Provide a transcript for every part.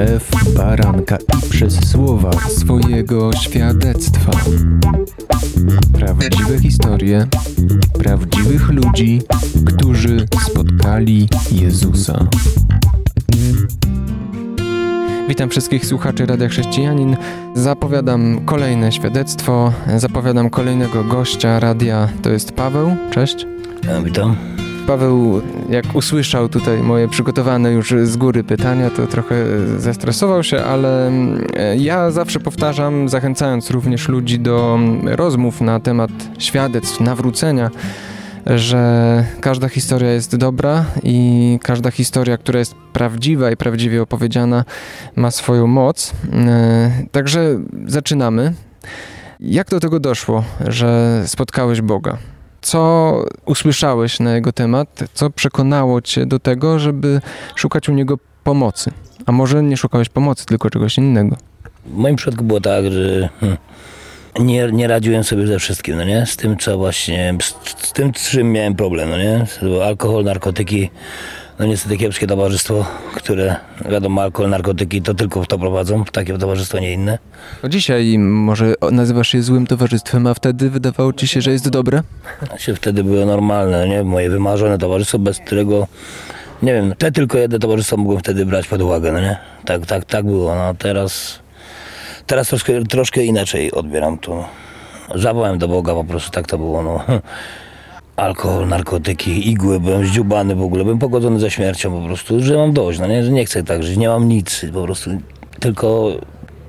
krew baranka i przez słowa swojego świadectwa. Prawdziwe historie prawdziwych ludzi, którzy spotkali Jezusa. Witam wszystkich słuchaczy Radia Chrześcijanin. Zapowiadam kolejne świadectwo, zapowiadam kolejnego gościa radia. To jest Paweł. Cześć. Witam. Paweł, jak usłyszał tutaj moje przygotowane już z góry pytania, to trochę zestresował się, ale mm, ja zawsze powtarzam, zachęcając również ludzi do rozmów na temat świadectw, nawrócenia, że każda historia jest dobra i każda historia, która jest prawdziwa i prawdziwie opowiedziana, ma swoją moc. E, także zaczynamy. Jak do tego doszło, że spotkałeś Boga? Co usłyszałeś na jego temat? Co przekonało cię do tego, żeby szukać u niego pomocy? A może nie szukałeś pomocy, tylko czegoś innego? W moim przypadku było tak, że hmm, nie, nie radziłem sobie ze wszystkim, no nie? Z tym, co właśnie, z, z tym, z czym miałem problem, no nie? Alkohol, narkotyki, no niestety kiepskie towarzystwo, które, wiadomo, alkohol, narkotyki to tylko w to prowadzą, w takie towarzystwo, nie inne. No dzisiaj może nazywasz je złym towarzystwem, a wtedy wydawało ci się, że jest dobre? Znaczy wtedy było normalne, no nie? Moje wymarzone towarzystwo, bez którego, nie wiem, te tylko jedne towarzystwo mogłem wtedy brać pod uwagę, no nie? Tak, tak, tak było, no teraz, teraz troszkę, troszkę inaczej odbieram to. Zawołałem do Boga, po prostu tak to było, no. Alkohol, narkotyki, igły, byłem zdziubany w ogóle, byłem pogodzony ze śmiercią po prostu, że mam dość, no nie, że nie chcę tak żyć, nie mam nic, po prostu tylko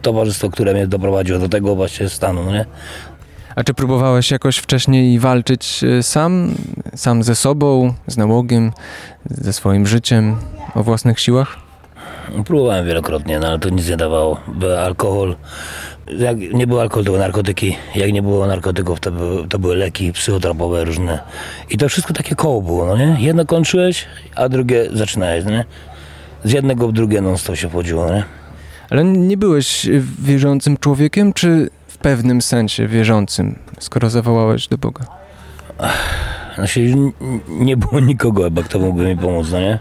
towarzystwo, które mnie doprowadziło do tego właśnie stanu, no nie. A czy próbowałeś jakoś wcześniej walczyć e, sam, sam ze sobą, z nałogiem, ze swoim życiem, o własnych siłach? Próbowałem wielokrotnie, no ale to nic nie dawało. Alkohol, jak nie było alkoholu, narkotyki. Jak nie było narkotyków, to były, to były leki psychotropowe różne. I to wszystko takie koło było, no nie? Jedno kończyłeś, a drugie zaczynałeś, no nie? Z jednego w drugie non stop się wchodziło, no nie? Ale nie byłeś wierzącym człowiekiem, czy w pewnym sensie wierzącym, skoro zawołałeś do Boga? Znaczy, nie było nikogo, chyba kto mógłby mi pomóc, no nie?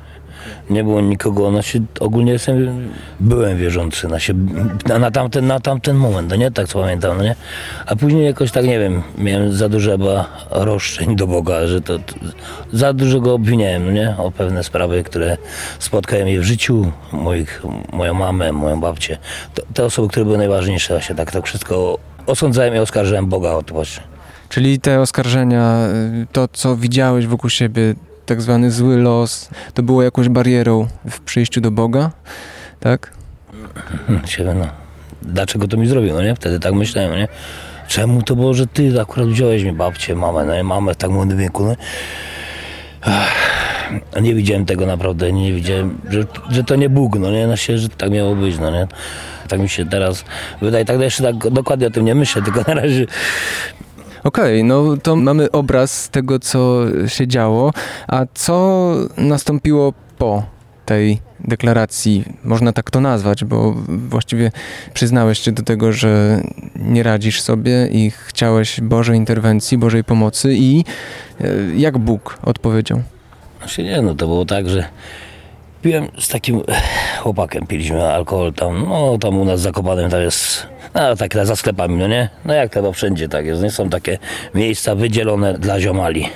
Nie było nikogo, znaczy ogólnie jestem, byłem wierzący na, się, na, na, tamten, na tamten moment, no nie, tak co pamiętam, no nie, a później jakoś tak, nie wiem, miałem za dużo chyba roszczeń do Boga, że to, to za dużo go obwiniałem, no nie, o pewne sprawy, które spotkają mnie w życiu, moich, moją mamę, moją babcię, to, te osoby, które były najważniejsze, właśnie tak, tak wszystko osądzałem i oskarżyłem Boga o to właśnie. Czyli te oskarżenia, to co widziałeś wokół siebie, tak zwany zły los, to było jakąś barierą w przyjściu do Boga, tak? no. Dlaczego to mi zrobił, no nie? Wtedy tak myślałem, no nie? Czemu to było, że ty akurat wziąłeś mi babcię, mamę, no nie? Mamę w tak młodym wieku, no nie widziałem tego naprawdę, nie widziałem, że, że to nie Bóg, no nie, no się, że tak miało być, no nie. Tak mi się teraz wydaje, tak jeszcze tak dokładnie o tym nie myślę, tylko na razie Okej, okay, no to mamy obraz tego, co się działo. A co nastąpiło po tej deklaracji? Można tak to nazwać, bo właściwie przyznałeś się do tego, że nie radzisz sobie i chciałeś Bożej interwencji, Bożej pomocy i e, jak Bóg odpowiedział? Znaczy nie, no to było tak, że piłem z takim chłopakiem, piliśmy alkohol tam, no tam u nas zakopanym tam jest no tak za sklepami, no nie? No jak chyba wszędzie tak jest, nie? Są takie miejsca wydzielone dla ziomali.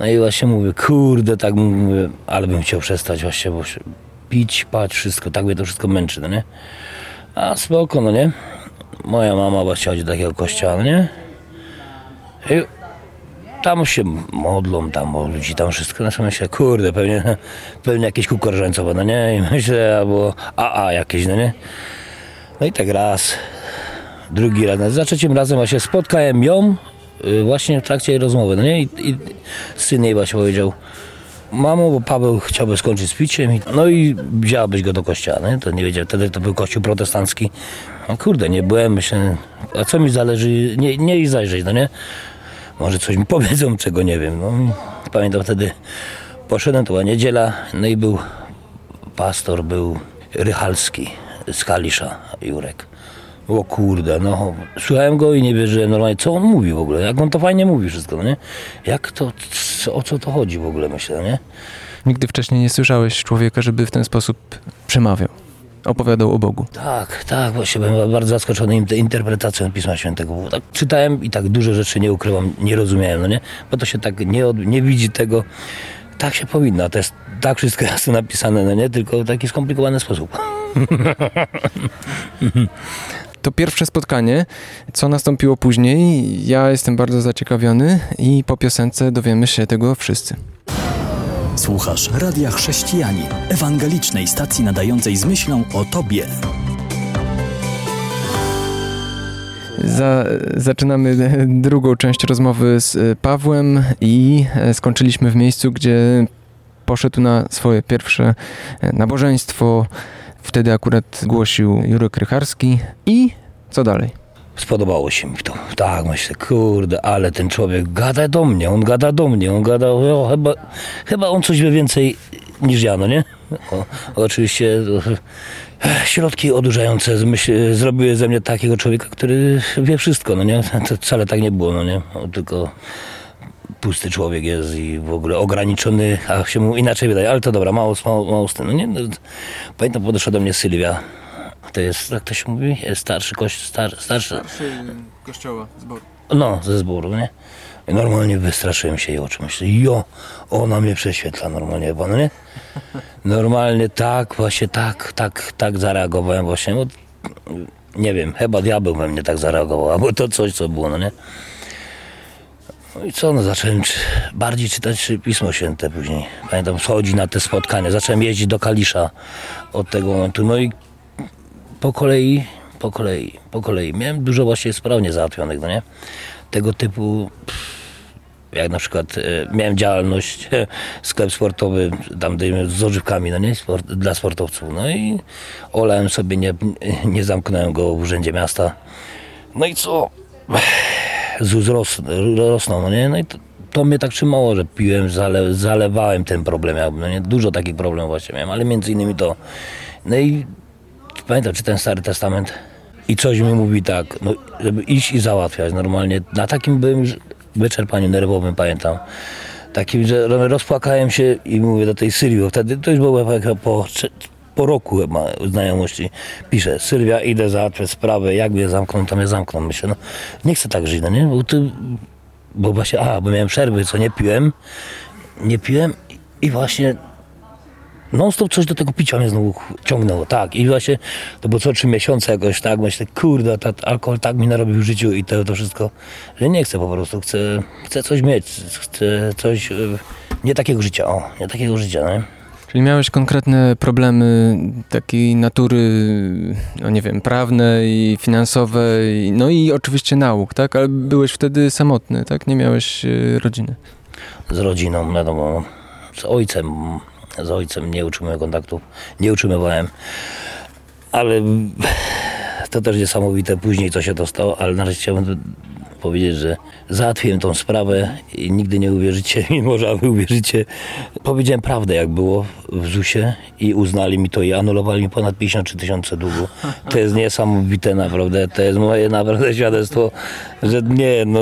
No i właśnie mówię, kurde, tak mówię, ale bym chciał przestać właśnie, bo pić, pać, wszystko, tak mnie to wszystko męczy, no nie? A spoko, no nie? Moja mama właśnie chodzi do takiego kościoła, no nie? I tam się modlą, tam o ludzi, tam wszystko. No myślę, kurde, pewnie, pewnie jakieś kółko no nie? I myślę, albo AA jakieś, no nie? No i tak raz, drugi raz. Za trzecim razem właśnie spotkałem ją y, właśnie w trakcie rozmowy, no nie? I, i syn jej właśnie powiedział, mamo, bo Paweł chciałby skończyć z piciem, no i wzięłabyś go do kościoła, nie? To nie wiedział, wtedy to był kościół protestancki. No kurde, nie byłem, myślę, a co mi zależy, nie, nie i zajrzeć, no nie? Może coś mi powiedzą, czego nie wiem, no. Pamiętam wtedy, poszedłem, to była niedziela, no i był pastor, był Rychalski z Kalisza, Jurek. O kurde, no słuchałem go i nie wierzyłem normalnie, co on mówi w ogóle, jak on to fajnie mówi wszystko, no nie? Jak to, co, o co to chodzi w ogóle, myślę, nie? Nigdy wcześniej nie słyszałeś człowieka, żeby w ten sposób przemawiał. opowiadał o Bogu. Tak, tak, właśnie byłem bardzo zaskoczony interpretacją Pisma Świętego. Bo tak czytałem i tak dużo rzeczy nie ukrywam, nie rozumiałem, no nie? Bo to się tak nie, od, nie widzi tego. Tak się powinno, to jest tak wszystko jasno napisane, no nie? Tylko w taki skomplikowany sposób. To pierwsze spotkanie, co nastąpiło później, ja jestem bardzo zaciekawiony i po piosence dowiemy się tego wszyscy. Słuchasz Radia Chrześcijani, ewangelicznej stacji nadającej z myślą o Tobie. Za, zaczynamy drugą część rozmowy z e, Pawłem i e, skończyliśmy w miejscu, gdzie poszedł na swoje pierwsze e, nabożeństwo. Wtedy akurat głosił Jurek Krycharski i co dalej? Spodobało się mi to. Tak, myślę, kurde, ale ten człowiek gada do mnie, on gada do mnie, on gada, o, chyba, chyba on coś wie więcej niż ja, no nie? O, oczywiście e, środki odurzające myśl, zrobiły ze mnie takiego człowieka, który wie wszystko, no nie? To wcale tak nie było, no nie? On tylko pusty człowiek jest i w ogóle ograniczony, a się mu inaczej wydaje, ale to dobra, mało, mało, mało no nie? No, Pamiętam, podeszła do mnie Sylwia, to jest, jak to się mówi, starszy kość, star, starszy, kościoła, zbor. no, ze zboru, nie? I normalnie wystraszyłem się jej oczu. Myślę, jo, ona mnie prześwietla normalnie, bo no nie? Normalnie tak, właśnie tak, tak, tak zareagowałem właśnie, bo nie wiem, chyba diabeł we mnie tak zareagował, albo to coś, co było, no nie? No i co, no zacząłem czy, bardziej czytać Pismo Święte później. Pamiętam, schodzi na te spotkania, zacząłem jeździć do Kalisza od tego momentu, no i po kolei, po kolei, po kolei. Miałem dużo właśnie spraw niezałatwionych, no nie? Tego typu, pff, jak na przykład e, miałem działalność, sklep sportowy, tam z ożywkami, no nie? Sport, dla sportowców. No i olałem sobie, nie, nie zamknąłem go w urzędzie miasta. No i co? ZUS ros, rosną, no nie? No i to, to mnie tak trzymało, że piłem, zale, zalewałem ten problem, jakby, no nie? Dużo takich problemów właśnie miałem, ale między innymi to. No i pamiętam, czy ten Stary Testament i coś mi mówi tak, no, żeby iść i załatwiać normalnie. Na takim byłem wyczerpaniu nerwowym, pamiętam. Takim, że rozpłakałem się i mówię do tej Sylwii, bo wtedy to już było po, po roku chyba znajomości. Piszę, Sylwia, idę załatwiać sprawę, jak mnie zamkną, to mnie zamkną. Myślę, no nie chcę tak żyć, no nie? Bo, ty, bo właśnie, a, bo miałem przerwy, co nie piłem, nie piłem i właśnie non stop coś do tego picia mnie znowu ciągnęło, tak. I właśnie to było co trzy miesiące jakoś, tak. Myślę, kurde, ta, alkohol tak mi narobił w życiu i to, to wszystko, że nie chcę po prostu, chcę, chcę coś mieć, chcę coś, y, nie takiego życia, o, nie takiego życia, nie? Czyli miałeś konkretne problemy takiej natury, no nie wiem, prawnej, finansowej, no i oczywiście nauk, tak? Ale byłeś wtedy samotny, tak? Nie miałeś e, rodziny. z rodziną, wiadomo, z ojcem, z ojcem nie utrzymałem kontaktów, nie utrzymywałem, ale to też niesamowite później, co się to stało, ale na razie chciałbym powiedzieć, że załatwiłem tą sprawę i nigdy nie uwierzycie, mimo że wy uwierzycie, powiedziałem prawdę, jak było w ZUS-ie i uznali mi to i anulowali mi ponad 53 tysiące długu. To jest niesamowite naprawdę, to jest moje naprawdę świadectwo, że nie, no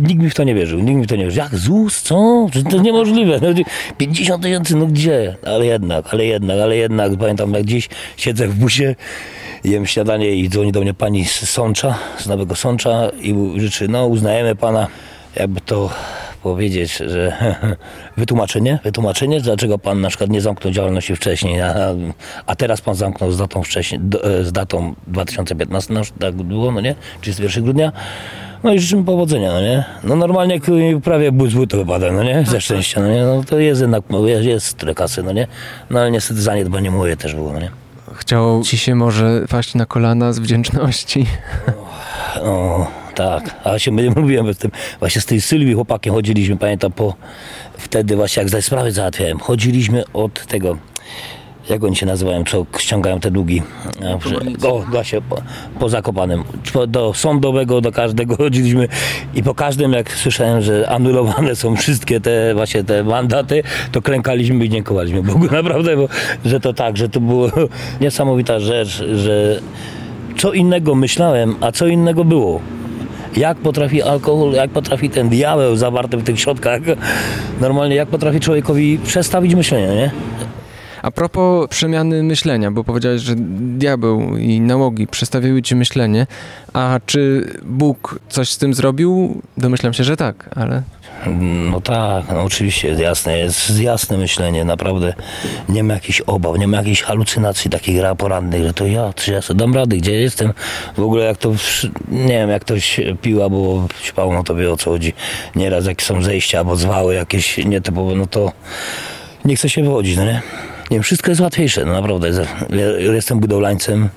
nikt mi w to nie wierzył, nikt mi w to nie wierzył. Jak ZUS, co? To niemożliwe. No, 50 tysięcy, no gdzie? Ale jednak, ale jednak, ale jednak, pamiętam jak dziś siedzę w busie, jem śniadanie i dzwoni do mnie pani z Sącza, z Nowego Sącza i życzy, no uznajemy pana, jakby to powiedzieć, że wytłumaczenie, wytłumaczenie, dlaczego pan na przykład nie zamknął działalności wcześniej, a, a teraz pan zamknął z datą wcześniej, e, z datą 2015, no, tak było, no nie, 31 grudnia. No i życzymy powodzenia, no nie? No normalnie prawie bój butu wypada, no nie? Ze szczęścia, no nie? No to jest jednak, no, jest, jest tyle kasy, no nie? No ale niestety zaniedbanie moje też było, no nie? Chciało ci się może paść na kolana z wdzięczności. O, tak, a się my- mówiłem z tym, właśnie z tej Sylwii chłopakiem chodziliśmy, pamiętam, po wtedy właśnie jak za sprawy załatwiałem, chodziliśmy od tego, jak oni się nazywają, co ściągają te długi, A, przy- o, właśnie, po, po Zakopanem, Po- do sądowego, do każdego chodziliśmy i po każdym, jak słyszałem, że anulowane są wszystkie te właśnie te mandaty, to klękaliśmy i dziękowaliśmy Bogu, naprawdę, bo, że to tak, że to było niesamowita rzecz, że co innego myślałem, a co innego było. Jak potrafi alkohol, jak potrafi ten diabeł zawarty w tych środkach, normalnie jak potrafi człowiekowi przestawić myślenie, nie? A propos przemiany myślenia, bo powiedziałeś, że diabeł i nałogi przestawiły ci myślenie, a czy Bóg coś z tym zrobił? Domyślam się, że tak, ale... No tak, no oczywiście, jasne, jest jasne myślenie, naprawdę nie ma jakichś obaw, nie ma jakichś halucynacji takich porannych, że to ja, czy ja sobie dam rady, gdzie jestem, w ogóle jak to, nie wiem, jak ktoś pił albo śpał, no to wie o co chodzi, nieraz jakie są zejścia albo zwały jakieś nietypowe, no to nie chce się wychodzić, no nie? Nie wiem, wszystko jest łatwiejsze, no naprawdę, jestem budowlańcem,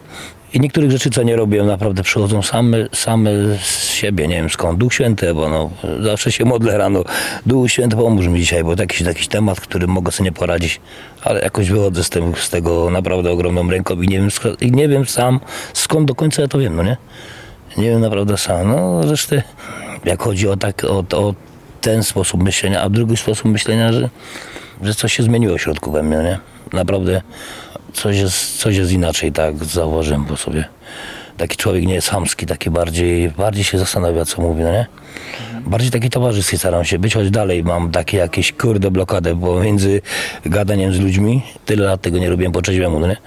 i niektórych rzeczy, co nie robię, naprawdę przychodzą same, same z siebie. Nie wiem skąd. Duch Święty, bo no, zawsze się modlę rano. Duch Święty, pomóż mi dzisiaj, bo to jakiś, jakiś temat, który mogę sobie nie poradzić. Ale jakoś wychodzę z, z tego naprawdę ogromną ręką i nie, wiem, i nie wiem sam skąd do końca ja to wiem, no nie? Nie wiem naprawdę sam. No zresztą jak chodzi o, tak, o, o ten sposób myślenia, a drugi sposób myślenia, że, że coś się zmieniło w środku we mnie, nie? Naprawdę coś jest, coś jest inaczej, tak zauważyłem po sobie. Taki człowiek nie jest chamski, taki bardziej, bardziej się zastanawia, co mówi, no nie? Bardziej taki towarzyski staram się być, choć dalej mam takie jakieś kurde blokadę pomiędzy gadaniem z ludźmi. Tyle lat tego nie robiłem po trzeźwemu, no nie?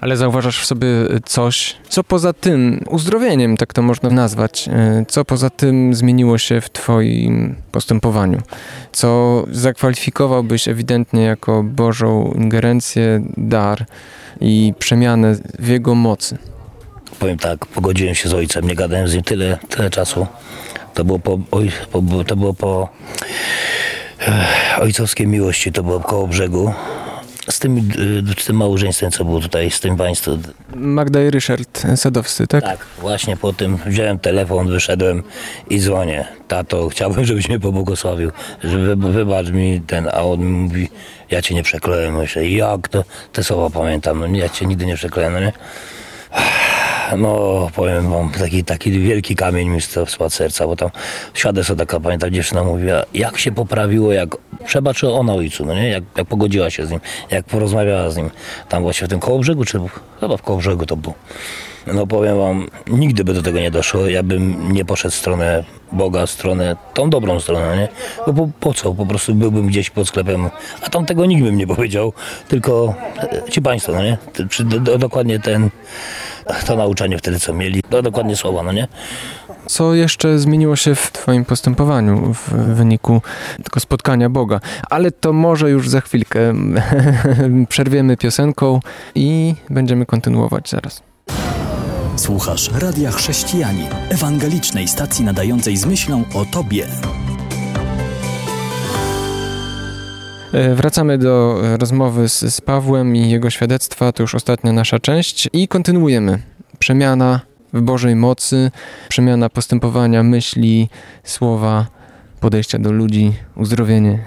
Ale zauważasz w sobie coś, co poza tym uzdrowieniem, tak to można nazwać, e, co poza tym zmieniło się w Twoim postępowaniu, co zakwalifikowałbyś ewidentnie jako Bożą ingerencję, dar i przemianę w Jego mocy. Powiem tak, pogodziłem się z ojcem, nie gadałem z nim tyle, tyle czasu. To było po, oj, po, to było po eh, ojcowskiej miłości, to było koło brzegu. Z tym, y, z tym małżeństwem, co było tutaj, z tym państwem. Magda i Ryszard Sadowscy, tak? Tak, właśnie po tym wziąłem telefon, wyszedłem i dzwonię. Tato, chciałbym, żebyś mnie pobłogosławił, że wy, wybacz mi ten, a on mówi, ja cię nie przekleję. Myślę, jak to, te słowa pamiętam, no ja cię nigdy nie przekleję, no nie? No, powiem wam, taki, taki wielki kamień mi spadł z serca, bo tam świadectwo taka, pamiętam, dziewczyna mówiła, jak się poprawiło, jak przebaczyła ona ojcu, no nie, jak, jak pogodziła się z nim, jak porozmawiała z nim, tam właśnie w tym Kołobrzegu, czy chyba w Kołobrzegu to było. No powiem wam, nigdy by do tego nie doszło, ja bym nie poszedł w stronę Boga, w stronę, tą dobrą stronę, nie? Bo po, po co? Po prostu byłbym gdzieś pod sklepem, a tam tego nikt bym nie powiedział, tylko e, ci państwo, no nie? Ty- Przy, do, dokładnie ten, to nauczanie wtedy, co mieli, to dokładnie słowa, no nie? Co jeszcze zmieniło się w Twoim postępowaniu w wyniku tego spotkania Boga? Ale to może już za chwilkę przerwiemy piosenką i będziemy kontynuować zaraz. Słuchasz Radia Chrześcijani, ewangelicznej stacji nadającej z myślą o Tobie. Wracamy do e, rozmowy z, z Pawłem i jego świadectwa, to już ostatnia nasza część i kontynuujemy. Przemiana w Bożej mocy, przemiana postępowania myśli, słowa, podejścia do ludzi, uzdrowienie.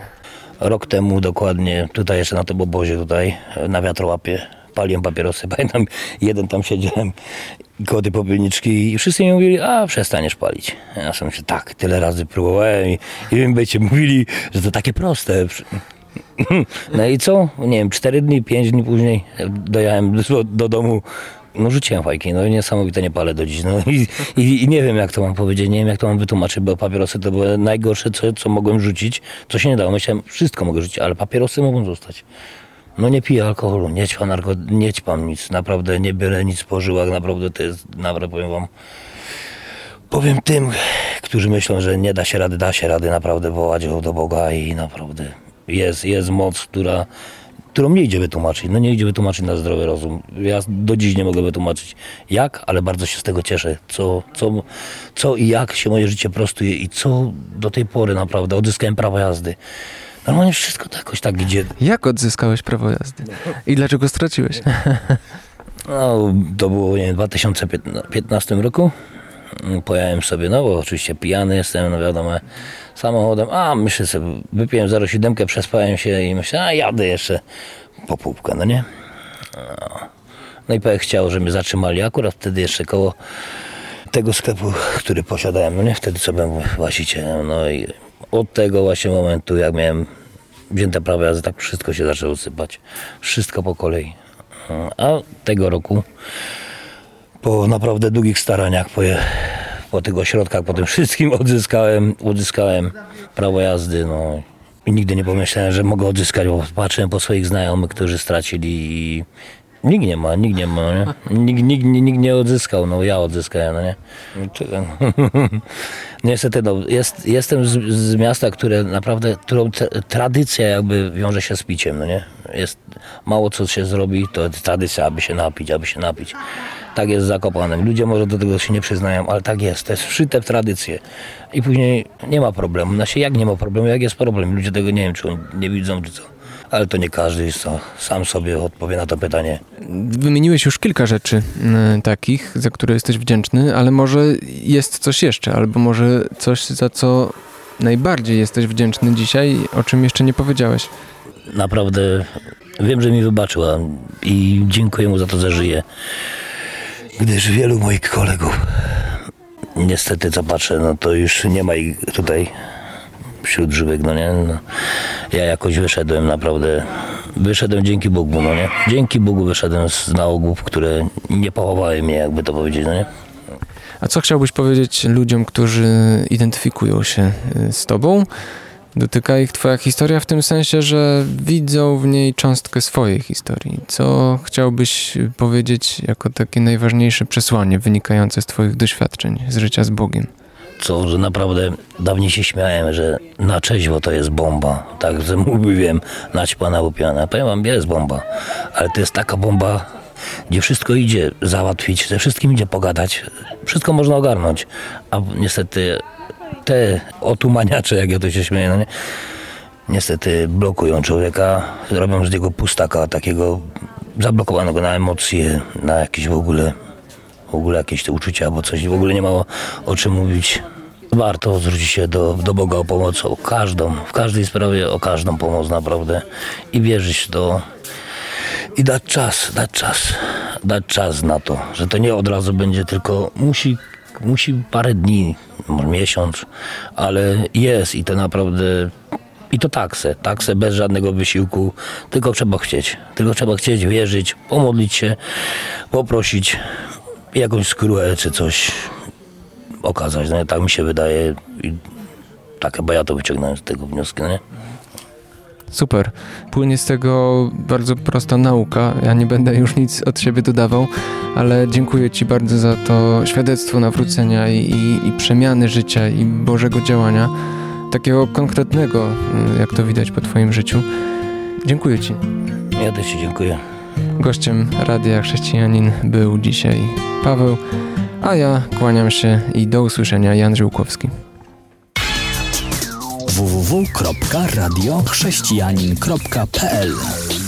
Rok temu dokładnie, tutaj jeszcze na tym obozie tutaj, na wiatrołapie, paliłem papierosy, pamiętam, jeden tam siedziałem tej popielniczki i wszyscy mi mówili, a przestaniesz palić. Ja sobie myślę, tak, tyle razy próbowałem i, i wy będziecie mówili, że to takie proste. No i co? Nie wiem, cztery dni, pięć dni później dojechałem do, do domu, no rzuciłem fajki, no niesamowite nie palę do dziś. No i, i, i nie wiem jak to mam powiedzieć, nie wiem jak to mam wytłumaczyć, bo papierosy to było najgorsze, co, co mogłem rzucić, co się nie dało. Myślałem, wszystko mogę rzucić, ale papierosy mogą zostać. No nie piję alkoholu, nie ćpam, narko, nie ćpam nic, naprawdę nie byle nic po żyłach, naprawdę to jest, naprawdę powiem wam, powiem tym, którzy myślą, że nie da się rady, da się rady naprawdę wołać do Boga i naprawdę jest, jest moc, która, którą nie idzie wytłumaczyć, no nie idzie wytłumaczyć na zdrowy rozum. Ja do dziś nie mogę wytłumaczyć jak, ale bardzo się z tego cieszę, co, co, co i jak się moje życie prostuje i co do tej pory naprawdę odzyskałem prawo jazdy. Normalnie wszystko to jakoś tak idzie. Jak odzyskałeś prawo jazdy? I dlaczego straciłeś? No, to było nie w 2015 roku. Pojechałem sobie, no bo oczywiście pijany jestem, no wiadomo, samochodem. A myślę sobie, wypiłem 0,7, przespałem się i myślę, a jadę jeszcze po półkę, no nie? No. No i Pech chciał, żeby mnie zatrzymali akurat wtedy jeszcze koło tego sklepu, który posiadałem, no nie? Wtedy co byłem właścicielem, no i od tego właśnie momentu, jak miałem wzięte prawo jazdy, tak wszystko się zaczęło sypać. Wszystko po kolei. A tego roku, po naprawdę długich staraniach, po, po tych ośrodkach, po tym wszystkim odzyskałem, odzyskałem prawo jazdy, no I nigdy nie pomyślałem, że mogę odzyskać, bo patrzyłem po swoich znajomych, którzy stracili i nikt nie ma, nikt nie ma, nie? Nikt, nikt, nikt nie odzyskał, no ja odzyskałem, no nie? Czekaj. Niestety, no, jest, jestem z, z miasta, które naprawdę, którą tra- tradycja jakby wiąże się z piciem, no nie? Jest, mało co się zrobi, to tradycja, aby się napić, aby się napić. Tak jest z Zakopanem. Ludzie może do tego się nie przyznają, ale tak jest. To jest wszyte w tradycję. I później nie ma problemu. Znaczy jak nie ma problemu, jak jest problem? Ludzie tego nie wiem, czy oni nie widzą, czy co. Ale to nie każdy. Sam sobie odpowie na to pytanie. Wymieniłeś już kilka rzeczy y, takich, za które jesteś wdzięczny, ale może jest coś jeszcze, albo może coś, za co najbardziej jesteś wdzięczny dzisiaj, o czym jeszcze nie powiedziałeś. Naprawdę wiem, że mi wybaczyła i dziękuję mu za to, że żyje. Gdyż wielu moich kolegów, niestety co patrzę, no to już nie ma ich tutaj wśród żywych, no nie? No, ja jakoś wyszedłem naprawdę, wyszedłem dzięki Bogu, no nie? Dzięki Bogu wyszedłem z nałogów, które nie pochowały mnie, jakby to powiedzieć, no nie? A co chciałbyś powiedzieć ludziom, którzy identyfikują się y, z tobą? Dotyka ich twoja historia w tym sensie, że widzą w niej cząstkę swojej historii. Co chciałbyś powiedzieć jako takie najważniejsze przesłanie wynikające z twoich doświadczeń z życia z Bogiem? co, że naprawdę dawniej się śmiałem, że na trzeźwo to jest bomba. Tak, że mówiłem, naćpana, upiana. Powiem wam, jest bomba, ale to jest taka bomba, gdzie wszystko idzie załatwić, ze wszystkim idzie pogadać, wszystko można ogarnąć, a niestety te otumaniacze, jak ja to się śmieję, no nie, niestety blokują człowieka, robią z niego pustaka, takiego zablokowanego na emocje, na jakieś w ogóle w ogóle jakieś te uczucia albo coś, w ogóle nie ma o, o czym mówić. Warto zwrócić się do, do Boga o pomoc, o każdą, w każdej sprawie o każdą pomoc naprawdę. I wierzyć to. I dać czas, dać czas, dać czas na to, że to nie od razu będzie, tylko musi, musi parę dni, może miesiąc, ale jest i to naprawdę i to taksę, taksę bez żadnego wysiłku, tylko trzeba chcieć, tylko trzeba chcieć, wierzyć, pomodlić się, poprosić, jakąś skruę czy coś okazać. No, tak mi się wydaje i tak chyba ja to wyciągnąłem z tego wniosku. Nie? Super. Płynie z tego bardzo prosta nauka. Ja nie będę już nic od siebie dodawał, ale dziękuję Ci bardzo za to świadectwo nawrócenia i, i, i przemiany życia i Bożego działania. Takiego konkretnego, y, jak to widać po Twoim życiu. Dziękuję Ci. Ja też Ci dziękuję. Gościem Radia Chrześcijanin był dzisiaj Paweł, a ja kłaniam się i do usłyszenia Jan Żyłkowski. www.radiochrześcijanin.pl